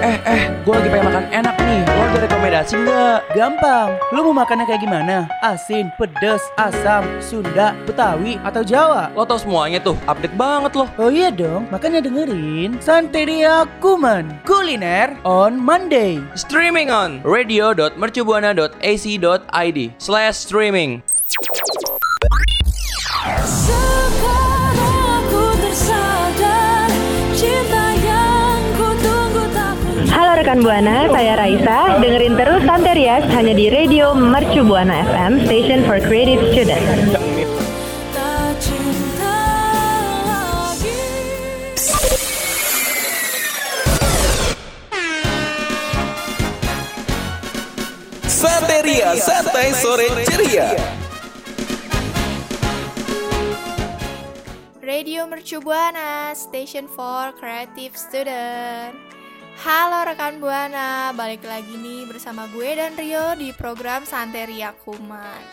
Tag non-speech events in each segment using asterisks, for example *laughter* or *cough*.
Eh, eh, gue lagi pengen makan enak nih. Lo ada rekomendasi nggak? Gampang, lu mau makannya kayak gimana? Asin, pedes, asam, Sunda, Betawi, atau Jawa? Lo tau semuanya tuh, update banget loh. Oh iya dong, makanya dengerin Santeria Kuman Kuliner on Monday Streaming on radio.mercubuana.ac.id slash streaming. Rekan Buana, saya Raisa. Dengerin terus Santerias hanya di Radio Mercu Buana FM, Station for Creative Students. Santeria Santai Sore Ceria. Radio Mercu Buana, Station for Creative Student. Halo rekan Buana, balik lagi nih bersama gue dan Rio di program Santeria Kuman.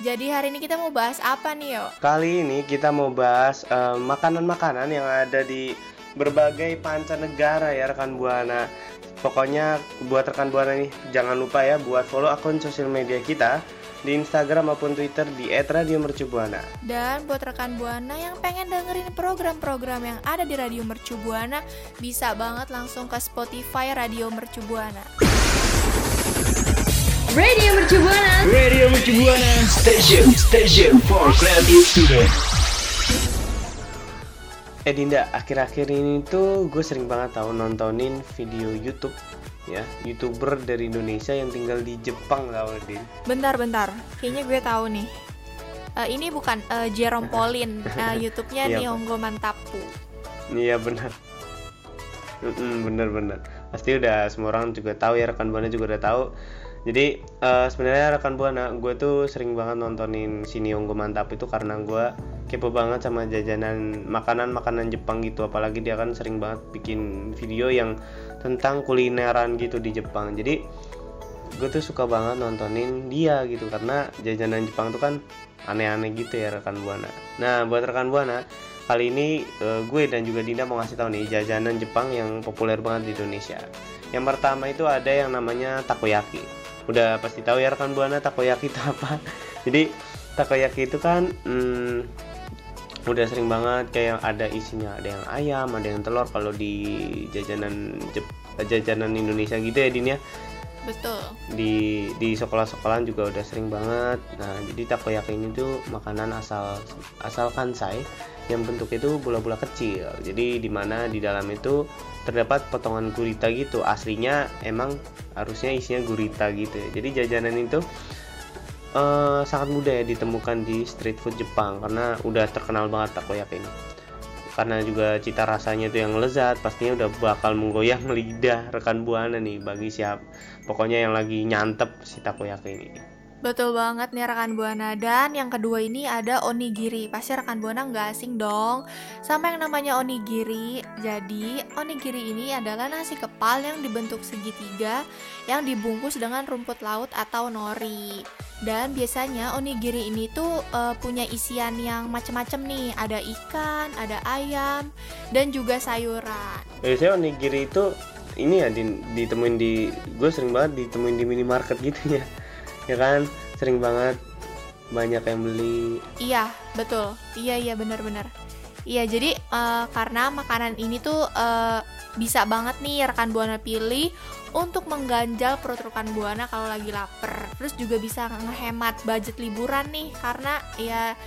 Jadi hari ini kita mau bahas apa nih yo? Kali ini kita mau bahas eh, makanan-makanan yang ada di berbagai pancanegara ya rekan Buana. Pokoknya buat rekan Buana nih jangan lupa ya buat follow akun sosial media kita di Instagram maupun Twitter di @radiomercubuana. Dan buat rekan Buana yang pengen dengerin program-program yang ada di Radio Mercu Buana, bisa banget langsung ke Spotify Radio Mercu Buana. Radio Mercu Buana. Radio Mercubuana Station Station for Creative Student. Eh Dinda, akhir-akhir ini tuh gue sering banget tahu nontonin video YouTube ya, youtuber dari Indonesia yang tinggal di Jepang tau Din. Bentar-bentar, kayaknya gue tahu nih. Eh, ini bukan eh, Jerome *laughs* Pauline, eh, YouTube-nya Iya. Nihongo Mantapu. Iya benar. Mm-mm, bener-bener. Pasti udah semua orang juga tahu ya rekan buana juga udah tahu. Jadi eh, sebenarnya rekan buana, gue tuh sering banget nontonin Sini Onggo Mantap itu karena gue kepo banget sama jajanan makanan-makanan Jepang gitu. Apalagi dia kan sering banget bikin video yang tentang kulineran gitu di Jepang. Jadi gue tuh suka banget nontonin dia gitu karena jajanan Jepang tuh kan aneh-aneh gitu ya rekan buana. Nah buat rekan buana kali ini eh, gue dan juga Dinda mau ngasih tahu nih jajanan Jepang yang populer banget di Indonesia. Yang pertama itu ada yang namanya takoyaki. Udah pasti tahu ya rekan buana takoyaki itu apa. *laughs* Jadi takoyaki itu kan hmm, udah sering banget kayak ada isinya. Ada yang ayam, ada yang telur. Kalau di jajanan jajanan Indonesia gitu ya Din ya Betul. di di sekolah-sekolahan juga udah sering banget. Nah, jadi takoyaki ini tuh makanan asal asal Kansai yang bentuknya itu bola-bola kecil. Jadi di mana di dalam itu terdapat potongan gurita gitu. Aslinya emang harusnya isinya gurita gitu. Jadi jajanan itu eh, sangat mudah ya ditemukan di street food Jepang karena udah terkenal banget takoyaki ini karena juga cita rasanya itu yang lezat pastinya udah bakal menggoyang *laughs* lidah rekan buana nih bagi siap pokoknya yang lagi nyantep si takoyaki ini. Betul banget nih rekan Buana Dan yang kedua ini ada onigiri. Pasti rekan Buana nggak asing dong Sama yang namanya onigiri. Jadi onigiri ini adalah nasi kepal yang dibentuk segitiga Yang dibungkus dengan rumput laut atau nori dan biasanya onigiri ini tuh eh, punya isian yang macem-macem nih. Ada ikan, ada ayam, dan juga sayuran. Biasanya onigiri itu ini ya di- ditemuin di gue sering banget ditemuin di minimarket gitu ya. Ya kan? Sering banget. Banyak yang beli. Iya, betul. Iya, iya benar-benar. Iya, jadi eh, karena makanan ini tuh eh, bisa banget nih rekan Buana pilih untuk mengganjal perut rekan Buana kalau lagi lapar. Terus juga bisa ngehemat budget liburan nih karena ya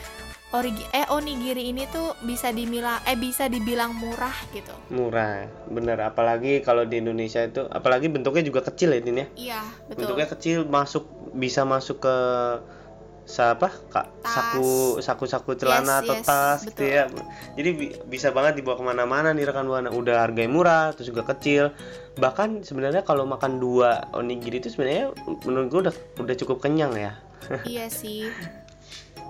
origi eh onigiri ini tuh bisa dibilang eh bisa dibilang murah gitu. murah bener apalagi kalau di Indonesia itu apalagi bentuknya juga kecil ya Din ya Iya, betul. bentuknya kecil masuk bisa masuk ke siapa kak? Tas. saku saku saku celana Yes, atau yes, tas gitu ya. Jadi bi- bisa banget dibawa ke mana-mana nih rekan buana. Udah harganya murah terus juga kecil. Bahkan sebenarnya kalau makan dua onigiri itu sebenarnya menurut gue udah udah cukup kenyang ya. *laughs* Iya sih.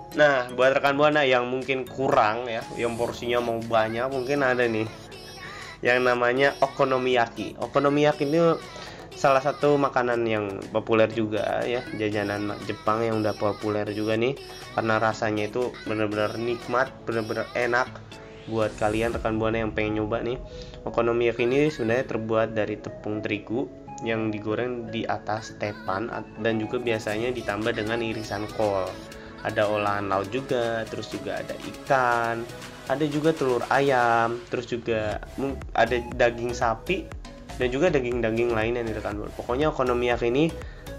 nah buat rekan buana yang mungkin kurang ya yang porsinya mau banyak mungkin ada nih. Yang namanya okonomiyaki. Okonomiyaki ini salah satu makanan yang populer juga ya jajanan Jepang yang udah populer juga nih karena rasanya itu benar-benar nikmat benar-benar enak buat kalian rekan buana yang pengen nyoba nih. Okonomiyaki ini sebenarnya terbuat dari tepung terigu yang digoreng di atas tepan dan juga biasanya ditambah dengan irisan kol. Ada olahan laut juga terus juga ada ikan ada juga telur ayam terus juga ada daging sapi dan juga daging-daging lainnya nih rekan buana pokoknya okonomiyaki ini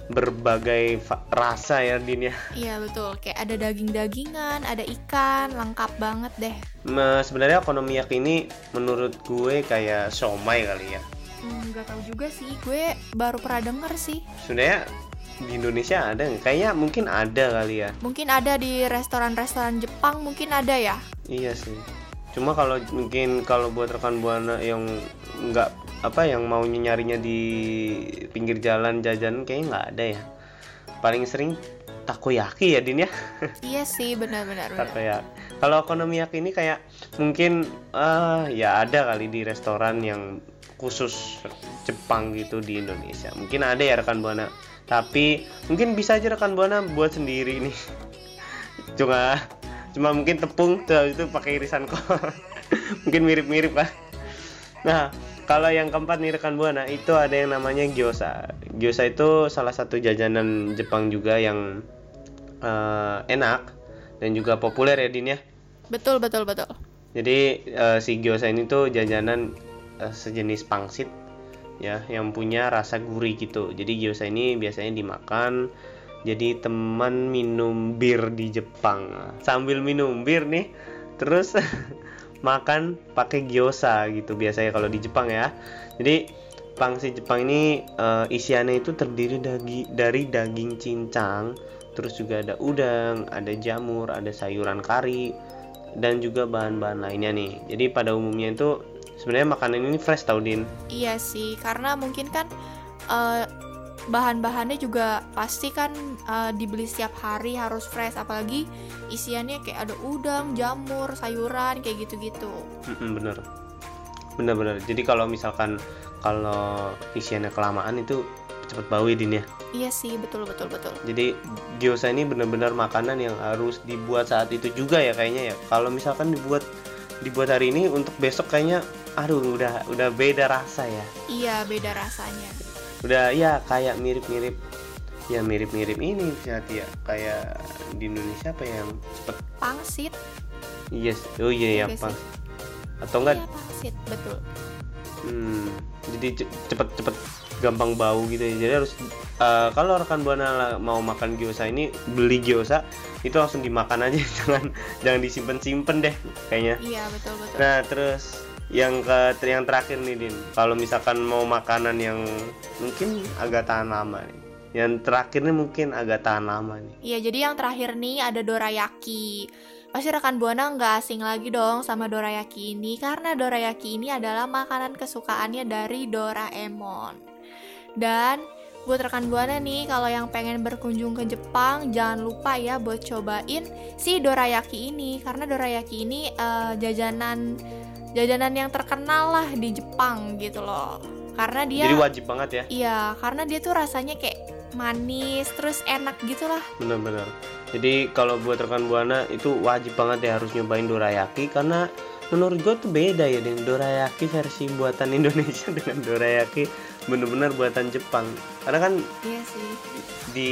berbagai rasa ya Din ya Iya betul, kayak ada daging-dagingan, ada ikan, lengkap banget deh. Me- sebenarnya okonomiyaki ini menurut gue kayak somai kali ya Hmm, Nggak tahu juga sih, gue baru pernah denger sih. sebenarnya di Indonesia ada nggak? kayaknya mungkin ada kali ya Mungkin ada di restoran-restoran Jepang, mungkin ada ya. iya sih cuma kalau mungkin kalau buat rekan buana yang nggak apa yang mau nyarinya di pinggir jalan jajan kayaknya nggak ada ya. Paling sering takoyaki ya Din ya? *laughs* Iya sih, benar-benar. benar. takoyaki. Kalau okonomiyaki ini kayak mungkin eh ya ada kali di restoran yang khusus Jepang gitu di Indonesia. Mungkin ada ya rekan buana. Tapi mungkin bisa aja rekan buana buat sendiri nih. *laughs* Cuma cuma mungkin tepung tuh itu pakai irisan kol *laughs* mungkin mirip-mirip lah nah kalau yang keempat nih rekan buana itu ada yang namanya gyoza gyoza itu salah satu jajanan Jepang juga yang eh, enak dan juga populer ya Din ya Betul, betul, betul. jadi eh, si gyoza ini tuh jajanan eh, sejenis pangsit ya yang punya rasa gurih gitu. Jadi gyoza ini biasanya dimakan jadi teman minum bir di Jepang. Sambil minum bir nih terus *laughs* makan pakai gyoza gitu biasanya kalau di Jepang ya. Jadi pangsit Jepang ini eh, isiannya itu terdiri dagi- dari daging cincang, terus juga ada udang, ada jamur, ada sayuran kari, dan juga bahan-bahan lainnya nih. Jadi pada umumnya itu sebenarnya makanan ini fresh tau Din. Iya sih, karena mungkin kan eh, bahan-bahannya juga pasti kan eh, dibeli setiap hari harus fresh, apalagi isiannya kayak ada udang, jamur, sayuran kayak gitu-gitu. Mm-mm, bener, bener-bener. Jadi kalau misalkan kalau isiannya kelamaan itu cepet bau ya Din ya. Iya sih, betul betul betul. Jadi gyoza ini benar-benar makanan yang harus dibuat saat itu juga ya kayaknya ya. Kalau misalkan dibuat dibuat hari ini untuk besok kayaknya aduh udah udah beda rasa ya. Iya, beda rasanya. Udah ya kayak mirip-mirip ya mirip-mirip ini berarti ya kayak di Indonesia apa yang cepet Pangsit. Yes, oh iya ya sih. pas. Atau enggak Iya, pangsit, betul. Hmm, jadi ce- cepet-cepet gampang bau gitu ya. Jadi harus eh, kalau rekan buana mau makan gyoza ini beli gyoza itu langsung dimakan aja *laughs* jangan jangan disimpan-simpan deh kayaknya. Iya, betul betul. Nah, terus yang ke yang terakhir nih Din. Kalau misalkan mau makanan yang mungkin agak tahan lama nih. Yang terakhir nih mungkin agak tahan lama nih. Iya, jadi yang terakhir nih ada dorayaki. Pasti rekan Buana nggak asing lagi dong sama dorayaki ini karena dorayaki ini adalah makanan kesukaannya dari Doraemon. Dan buat rekan Buana nih kalau yang pengen berkunjung ke Jepang jangan lupa ya buat cobain si dorayaki ini karena dorayaki ini eh, jajanan jajanan yang terkenal lah di Jepang gitu loh. Karena dia Jadi wajib banget ya. Iya, karena dia tuh rasanya kayak manis, terus enak gitu lah. Bener-bener. Jadi kalau buat rekan buana itu wajib banget ya harus nyobain dorayaki karena menurut gue tuh beda ya dengan dorayaki versi buatan *laughs* Indonesia dengan dorayaki bener-bener buatan Jepang. Karena kan Iya sih. di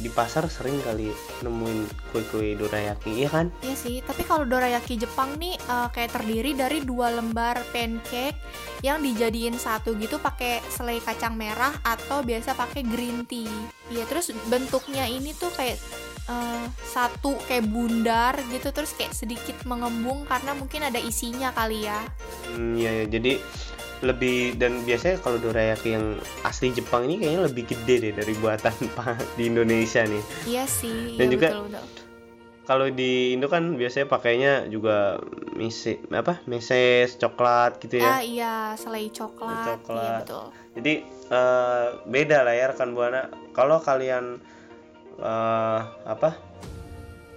di pasar sering kali nemuin kue-kue dorayaki, iya kan? Iya sih, tapi kalau dorayaki Jepang nih eh, kayak terdiri dari dua lembar pancake yang dijadiin satu gitu pakai selai kacang merah atau biasa pakai green tea. Iya, terus bentuknya ini tuh kayak eh, satu kayak bundar gitu terus kayak sedikit mengembung karena mungkin ada isinya kali ya. Hmm, ya, ya. jadi lebih dan biasanya kalau dorayaki yang asli Jepang ini kayaknya lebih gede deh dari buatan *laughs* di Indonesia nih. Iya sih, Dan iya juga- betul betul. kalau di Indo kan biasanya pakainya juga mise apa meses coklat gitu ya Ah iya, selai coklat. Iya Coklat. betul. jadi eh, beda lah ya rekan buana kalau kalian eh, apa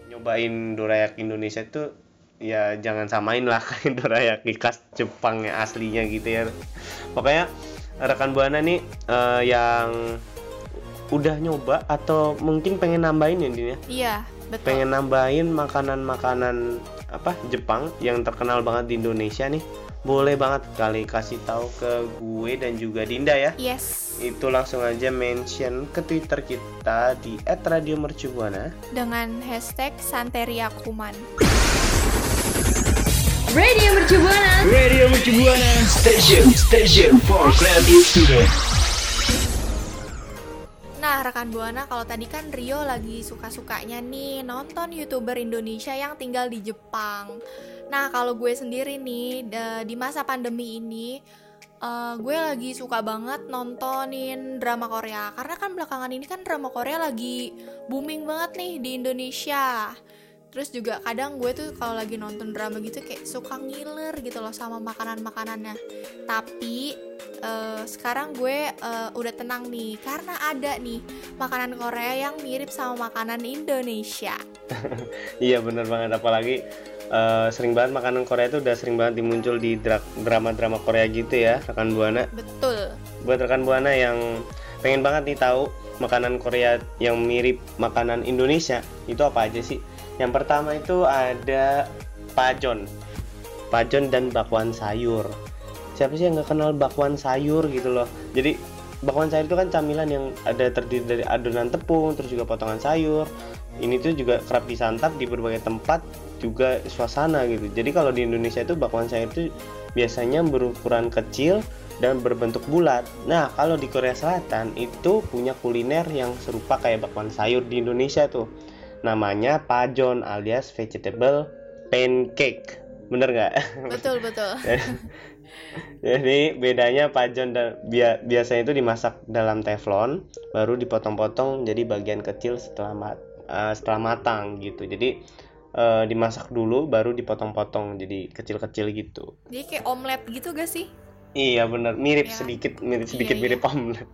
nyobain dorayaki Indonesia itu ya jangan samain lah *laughs* kayak dorayaki khas Jepang yang aslinya gitu ya. Pokoknya rekan buana nih eh, yang udah nyoba atau mungkin pengen nambahin ya Din ya? Iya, betul. pengen nambahin makanan-makanan apa Jepang yang terkenal banget di Indonesia nih. Boleh banget kali kasih tahu ke gue dan juga Dinda ya. Yes, itu langsung aja mention ke Twitter kita di @radiomercubuana dengan hashtag Santeria Kuman. Radio Mercu Buana Station Station for Creative Student Nah, rekan Buana, kalau tadi kan Rio lagi suka-sukanya nih nonton YouTuber Indonesia yang tinggal di Jepang. Nah, kalau gue sendiri nih di masa pandemi ini eh, gue lagi suka banget nontonin drama Korea karena kan belakangan ini kan drama Korea lagi booming banget nih di Indonesia. Terus juga kadang gue tuh kalau lagi nonton drama gitu kayak suka ngiler gitu loh sama makanan-makanannya. Tapi eh, sekarang gue eh, udah tenang nih karena ada nih makanan Korea yang mirip sama makanan Indonesia. *laughs* iya bener banget apalagi eh, sering banget makanan Korea itu udah sering banget dimuncul di dra- drama-drama Korea gitu ya rekan buana Betul. buat rekan buana yang pengen banget nih tahu makanan Korea yang mirip makanan Indonesia itu apa aja sih yang pertama itu ada pajon. Pajon dan bakwan sayur. Siapa sih yang nggak kenal bakwan sayur gitu loh? Jadi bakwan sayur itu kan camilan yang ada terdiri dari adonan tepung terus juga potongan sayur. Ini tuh juga kerap disantap di berbagai tempat juga suasana gitu. Jadi kalau di Indonesia itu bakwan sayur itu biasanya berukuran kecil dan berbentuk bulat. Nah, kalau di Korea Selatan itu punya kuliner yang serupa kayak bakwan sayur di Indonesia tuh. Namanya pajon alias vegetable pancake. Bener nggak? Betul, betul. *laughs* Jadi bedanya pajon dan bia- biasanya itu dimasak dalam teflon, baru dipotong-potong jadi bagian kecil setelah mat- eh, setelah matang gitu. Jadi eh, dimasak dulu, baru dipotong-potong jadi kecil-kecil gitu. Jadi kayak omelet gitu gak sih? Iya bener mirip Ya. sedikit mirip sedikit Iya, mirip omelet.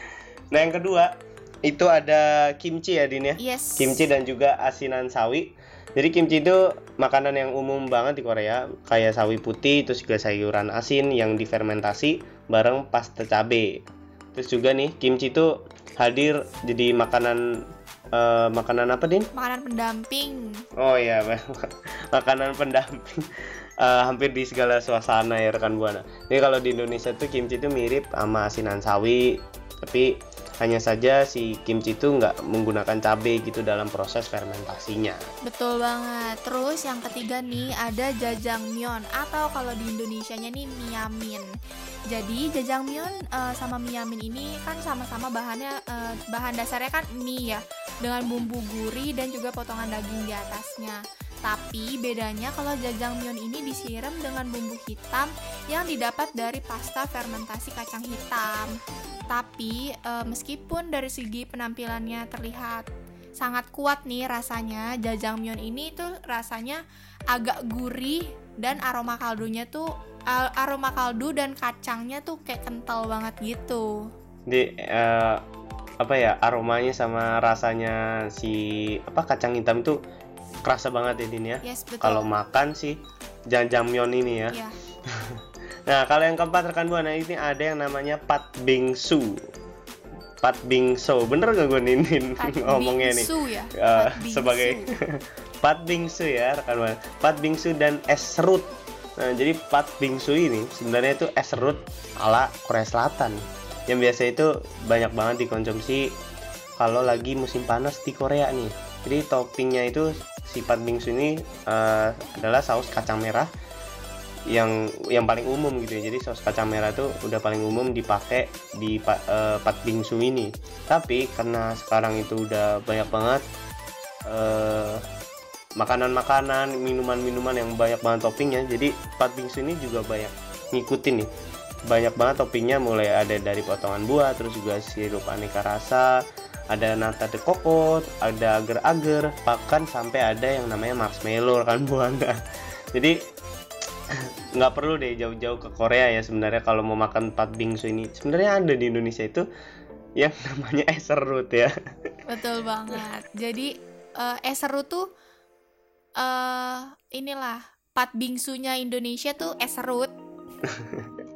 *laughs* nah yang kedua itu ada kimchi ya Din ya. Yes. Kimchi dan juga asinan sawi. Jadi kimchi itu makanan yang umum banget di Korea, kayak sawi putih, terus juga sayuran asin yang difermentasi bareng pasta cabe. Terus juga nih kimchi itu hadir jadi makanan eh, makanan apa Din? Makanan pendamping. Oh iya, *laughs* makanan pendamping *laughs* Eh, hampir di segala suasana ya rekan buana. Jadi kalau di Indonesia tuh kimchi itu mirip sama asinan sawi, tapi hanya saja si kimchi itu nggak menggunakan cabai gitu dalam proses fermentasinya. Betul banget. Terus yang ketiga nih ada jajangmyeon atau kalau di Indonesianya nih miamin. Jadi jajangmyeon eh, sama miamin ini kan sama-sama bahannya eh, bahan dasarnya kan mie ya dengan bumbu gurih dan juga potongan daging di atasnya. Tapi bedanya kalau jajangmyeon ini disiram dengan bumbu hitam yang didapat dari pasta fermentasi kacang hitam. Tapi eh, meskipun dari segi penampilannya terlihat sangat kuat nih rasanya jajangmyeon ini tuh rasanya agak gurih dan aroma kaldunya tuh aroma kaldu dan kacangnya tuh kayak kental banget gitu. Di eh, apa ya aromanya sama rasanya si apa kacang hitam itu kerasa banget ya Din ya. Yes. Kalau makan sih jajangmyeon ini ya. ya. *laughs* Nah, kalau yang keempat rekan buana ini ada yang namanya pat bingsu. Pat bingsu, bener gak gue ninin Pat *laughs* ngomongnya nih? ya. Eh, Pat *laughs* bingsu. sebagai *laughs* pat bingsu ya rekan buana. Pat bingsu dan es serut. Nah, jadi pat bingsu ini sebenarnya itu es serut ala Korea Selatan. Yang biasa itu banyak banget dikonsumsi kalau lagi musim panas di Korea nih. Jadi toppingnya itu si pat bingsu ini eh, adalah saus kacang merah yang yang paling umum gitu ya. Jadi saus kacang merah tuh udah paling umum dipakai di eh, pat bingsu ini. Tapi karena sekarang itu udah banyak banget eh, makanan-makanan, minuman-minuman yang banyak banget toppingnya. Jadi pat bingsu ini juga banyak ngikutin nih. Banyak banget toppingnya mulai ada dari potongan buah, terus juga sirup aneka rasa, ada nata de coco, ada agar-agar, bahkan sampai ada yang namanya marshmallow kan buana. *laughs* Jadi nggak perlu deh jauh-jauh ke Korea ya sebenarnya kalau mau makan pat bingsu ini sebenarnya ada di Indonesia itu yang *laughs* namanya es serut ya Betul banget. Jadi eh, es serut tuh eh inilah pat bingsunya Indonesia tuh es serut. *laughs*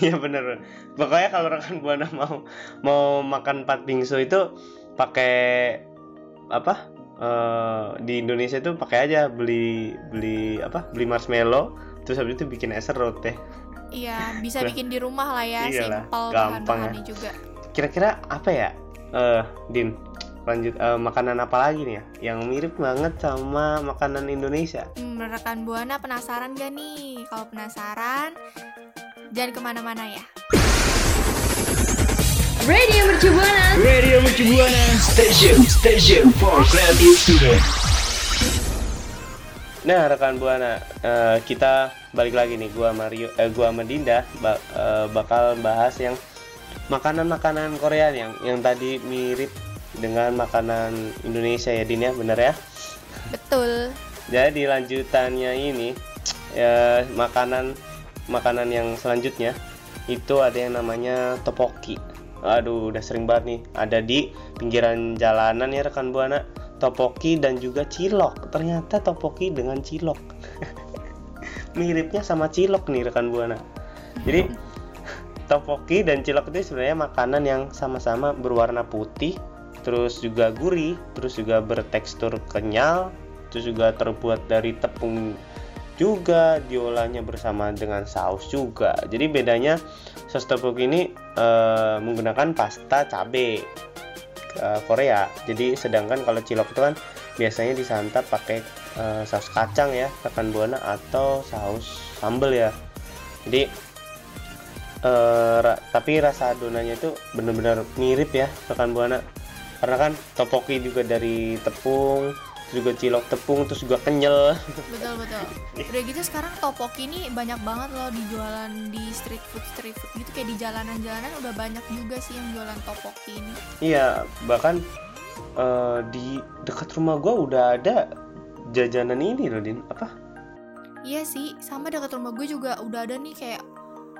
Iya bener pokoknya kalau rekan buana mau mau makan pat bingsu itu pakai apa eh, di Indonesia tuh pakai aja beli beli apa beli marshmallow terus habis itu bikin es serut teh Iya, *laughs* bisa Nah, bikin di rumah lah ya, iyalah, simpel gampang bahan-bahannya juga. kira-kira apa ya eh Din lanjut eh, makanan apa lagi nih ya yang mirip banget sama makanan Indonesia Hmm, rekan Buana penasaran gak nih? Kalau penasaran, jangan ke mana-mana ya. Radio Mercu Buana. Radio Mercu Buana Station Station for creative student Nah, rekan Buana, eh, kita balik lagi nih gua Mario eh gua sama Dinda ba- eh, bakal bahas yang makanan-makanan Korea yang yang tadi mirip dengan makanan Indonesia ya Din ya, bener ya? Betul. Jadi lanjutannya ini ya makanan makanan yang selanjutnya itu ada yang namanya topoki. Aduh, udah sering banget nih. Ada di pinggiran jalanan ya rekan Buana. Topoki dan juga cilok. Ternyata topoki dengan cilok. *laughs* Miripnya sama cilok nih rekan Buana. Jadi topoki dan cilok itu sebenarnya makanan yang sama-sama berwarna putih, terus juga gurih, terus juga bertekstur kenyal, terus juga terbuat dari tepung juga diolahnya bersama dengan saus juga jadi bedanya saus tteokbokki ini eh, menggunakan pasta cabe eh, Korea. Jadi sedangkan kalau cilok itu kan biasanya disantap pakai eh, saus kacang ya rekan buana atau saus sambal ya. Jadi eh, ra- tapi rasa adonannya itu benar-benar mirip ya rekan buana karena kan topoki juga dari tepung juga cilok tepung terus juga kenyal Betul betul. Udah gitu sekarang topoki ini banyak banget loh dijualan di street food street food gitu kayak di jalanan-jalanan udah banyak juga sih yang jualan topoki ini. Iya, bahkan eh, di dekat rumah gua udah ada jajanan ini loh, Din. Apa? Iya sih, sama dekat rumah gue juga udah ada nih kayak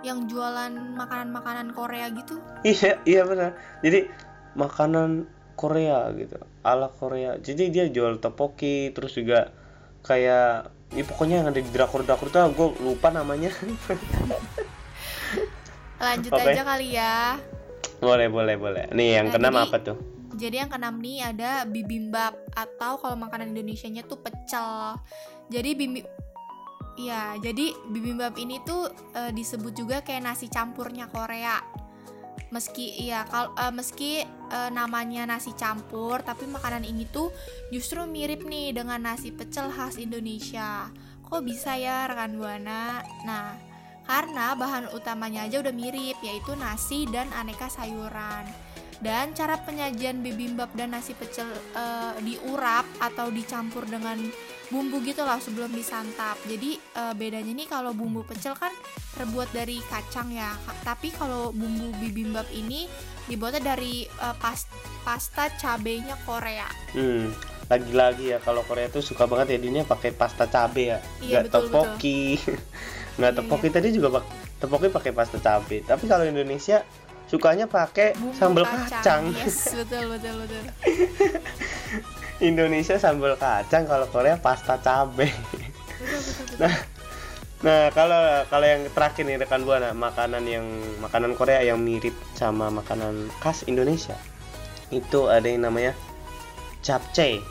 yang jualan makanan-makanan Korea gitu. Iya, iya benar. Jadi makanan Korea gitu, ala Korea. Jadi dia jual topoki, terus juga kayak ya pokoknya yang ada di drakor-drakor tuh gue lupa namanya. *laughs* Lanjut Oke. aja kali ya. boleh, boleh, boleh. Nih yang Nah, keenam apa tuh? Jadi yang keenam nih ada bibimbap atau kalau makanan Indonesianya tuh pecel. Jadi bimbi Iya, jadi bibimbap ini tuh eh, disebut juga kayak nasi campurnya Korea. Meski iya kalau eh, meski eh, namanya nasi campur, tapi makanan ini tuh justru mirip nih dengan nasi pecel khas Indonesia. Kok bisa ya rekan Buana? Nah, karena bahan utamanya aja udah mirip yaitu nasi dan aneka sayuran. Dan cara penyajian bibimbap dan nasi pecel eh, diurap atau dicampur dengan bumbu gitu lah sebelum disantap. Jadi eh, bedanya nih kalau bumbu pecel kan terbuat dari kacang ya. Tapi kalau bumbu bibimbap ini dibuatnya dari eh, pas- pasta cabenya Korea. Hmm, lagi-lagi ya kalau Korea tuh suka banget ya dinya pakai pasta cabe ya. Iya, betul, topoki. *laughs* Nggak Iya, topoki tadi juga pak topoki pakai pasta cabe. Tapi kalau Indonesia sukanya pakai Bumbu sambal kacang. Yes, *laughs* betul betul betul. Indonesia sambal kacang, kalau Korea pasta cabe. Betul betul betul. Nah, nah kalau kalau yang terakhir nih rekan buana makanan yang makanan Korea yang mirip sama makanan khas Indonesia itu ada yang namanya japchae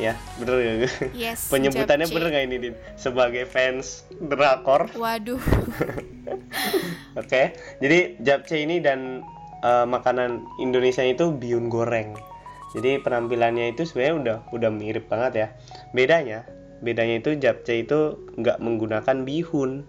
ya bener ya Yes. *laughs* penyebutannya bener nggak ini Din sebagai fans drakor Waduh. *laughs* *laughs* oke jadi japchae ini dan eh, makanan Indonesia itu bihun goreng. Jadi penampilannya itu sebenarnya udah udah mirip banget ya. Bedanya bedanya itu japchae itu nggak menggunakan bihun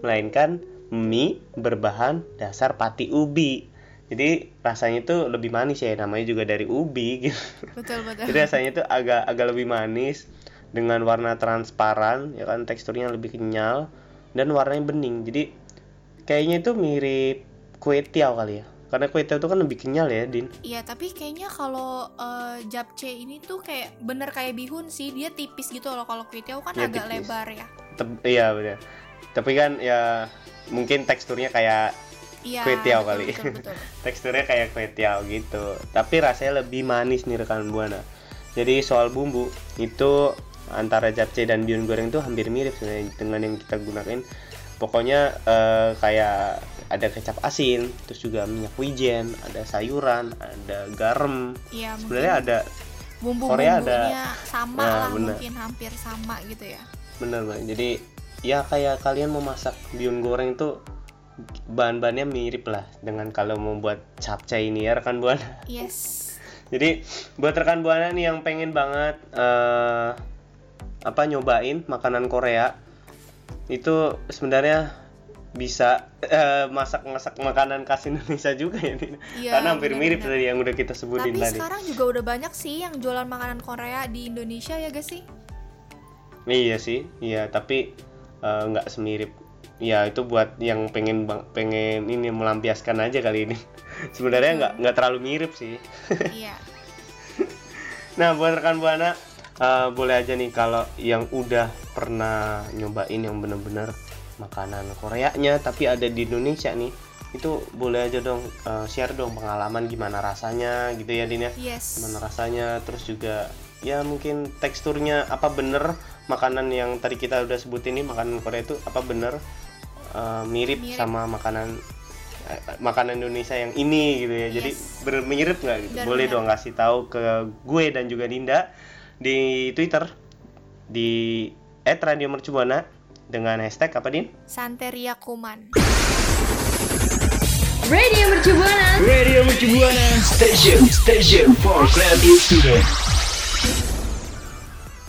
melainkan mie berbahan dasar pati ubi. Jadi rasanya itu lebih manis ya namanya juga dari ubi *laughs* gitu. Betul betul. jadi rasanya itu agak agak lebih manis dengan warna transparan ya kan teksturnya lebih kenyal dan warnanya bening. Jadi kayaknya itu mirip kue tiaw kali ya karena kue tiaw itu kan lebih kenyal ya din Iya, tapi kayaknya kalau eh, japchae ini tuh kayak bener kayak bihun sih, dia tipis gitu loh. Kalau kue tiaw kan Iya, agak tipis. lebar ya. Tep- iya benar tapi kan ya mungkin teksturnya kayak Iya. Kue tiaw betul, kali. Betul, betul. *laughs* teksturnya kayak kue tiaw gitu tapi rasanya lebih manis nih rekan buana jadi soal bumbu itu antara japchae dan bihun goreng itu hampir mirip sebenarnya dengan yang kita gunakan pokoknya eh, kayak ada kecap asin terus juga minyak wijen ada sayuran ada garam. Iya, sebenarnya ada Korea bumbu-bumbunya ada. sama Nah, lah bener. mungkin hampir sama gitu ya. Bener banget jadi ya kayak kalian mau masak bihun goreng itu bahan-bahannya mirip lah dengan kalau mau buat capcay ini ya rekan buana yes. *laughs* Jadi buat rekan buana nih yang pengen banget eh apa nyobain makanan Korea itu sebenarnya bisa eh, masak-masak makanan khas Indonesia juga ya. Iya, karena hampir mirip benar-benar. tadi yang udah kita sebutin tapi tadi sekarang juga udah banyak sih yang jualan makanan Korea di Indonesia ya guys sih Iya sih, iya tapi eh, nggak semirip. Ya itu buat yang pengen bang, pengen ini melampiaskan aja kali ini. *laughs* Sebenarnya nggak nggak terlalu mirip sih. iya *laughs* Nah buat rekan buana eh, boleh aja nih kalau yang udah pernah nyobain yang bener-bener makanan Koreanya tapi ada di Indonesia nih itu boleh aja dong eh, share dong pengalaman gimana rasanya gitu ya Din ya yes gimana rasanya terus juga ya mungkin teksturnya apa bener makanan yang tadi kita udah sebutin ini makanan Korea itu apa bener uh, mirip, Mirip. sama makanan makanan Indonesia yang ini gitu ya jadi Yes. bener mirip nggak gitu boleh bener. dong kasih tahu ke gue dan juga Dinda di Twitter di @radiomercubuana dengan hashtag apa din? Santeria Kuman. Radio Mercu Buana Station Station for Creative Student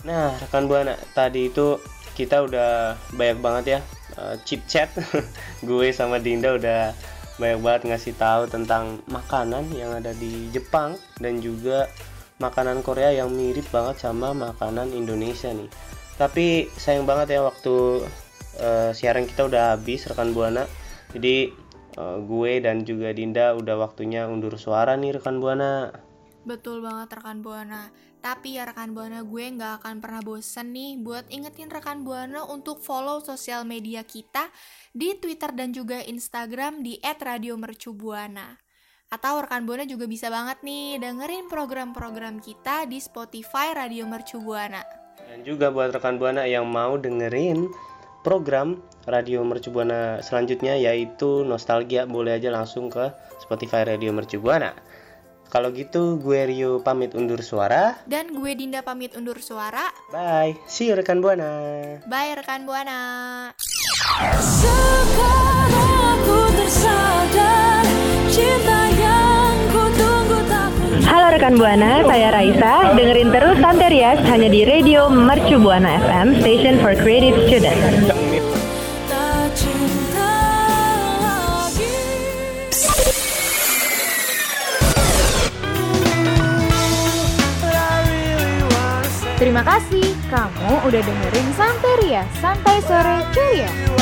Nah, rekan buana, tadi itu kita udah banyak banget ya uh, chit chat. *laughs* Gue sama Dinda udah banyak banget ngasih tahu tentang makanan yang ada di Jepang dan juga makanan Korea yang mirip banget sama makanan Indonesia nih. Tapi sayang banget ya waktu uh, siaran kita udah habis rekan buana. Jadi uh, gue dan juga Dinda udah waktunya undur suara nih rekan buana. Betul banget rekan Buana. Tapi ya rekan Buana gue nggak akan pernah bosen nih buat ingetin rekan Buana untuk follow sosial media kita di Twitter dan juga Instagram di @radiomercubuana. Atau rekan Buana juga bisa banget nih dengerin program-program kita di Spotify Radio Mercubuana. Dan juga buat rekan Buana yang mau dengerin program Radio Mercu Buana selanjutnya yaitu Nostalgia boleh aja langsung ke Spotify Radio Mercu Buana. Kalau gitu gue Rio pamit undur suara. Dan gue Dinda pamit undur suara. Bye. See you rekan Buana. Bye rekan Buana. Sekarang aku tersadar Rekan Buana, saya Raisa. Dengerin terus Santerias hanya di Radio Mercu Buana FM, Station for Creative Students. Terima kasih kamu udah dengerin Santeria Santai Sore Ceria.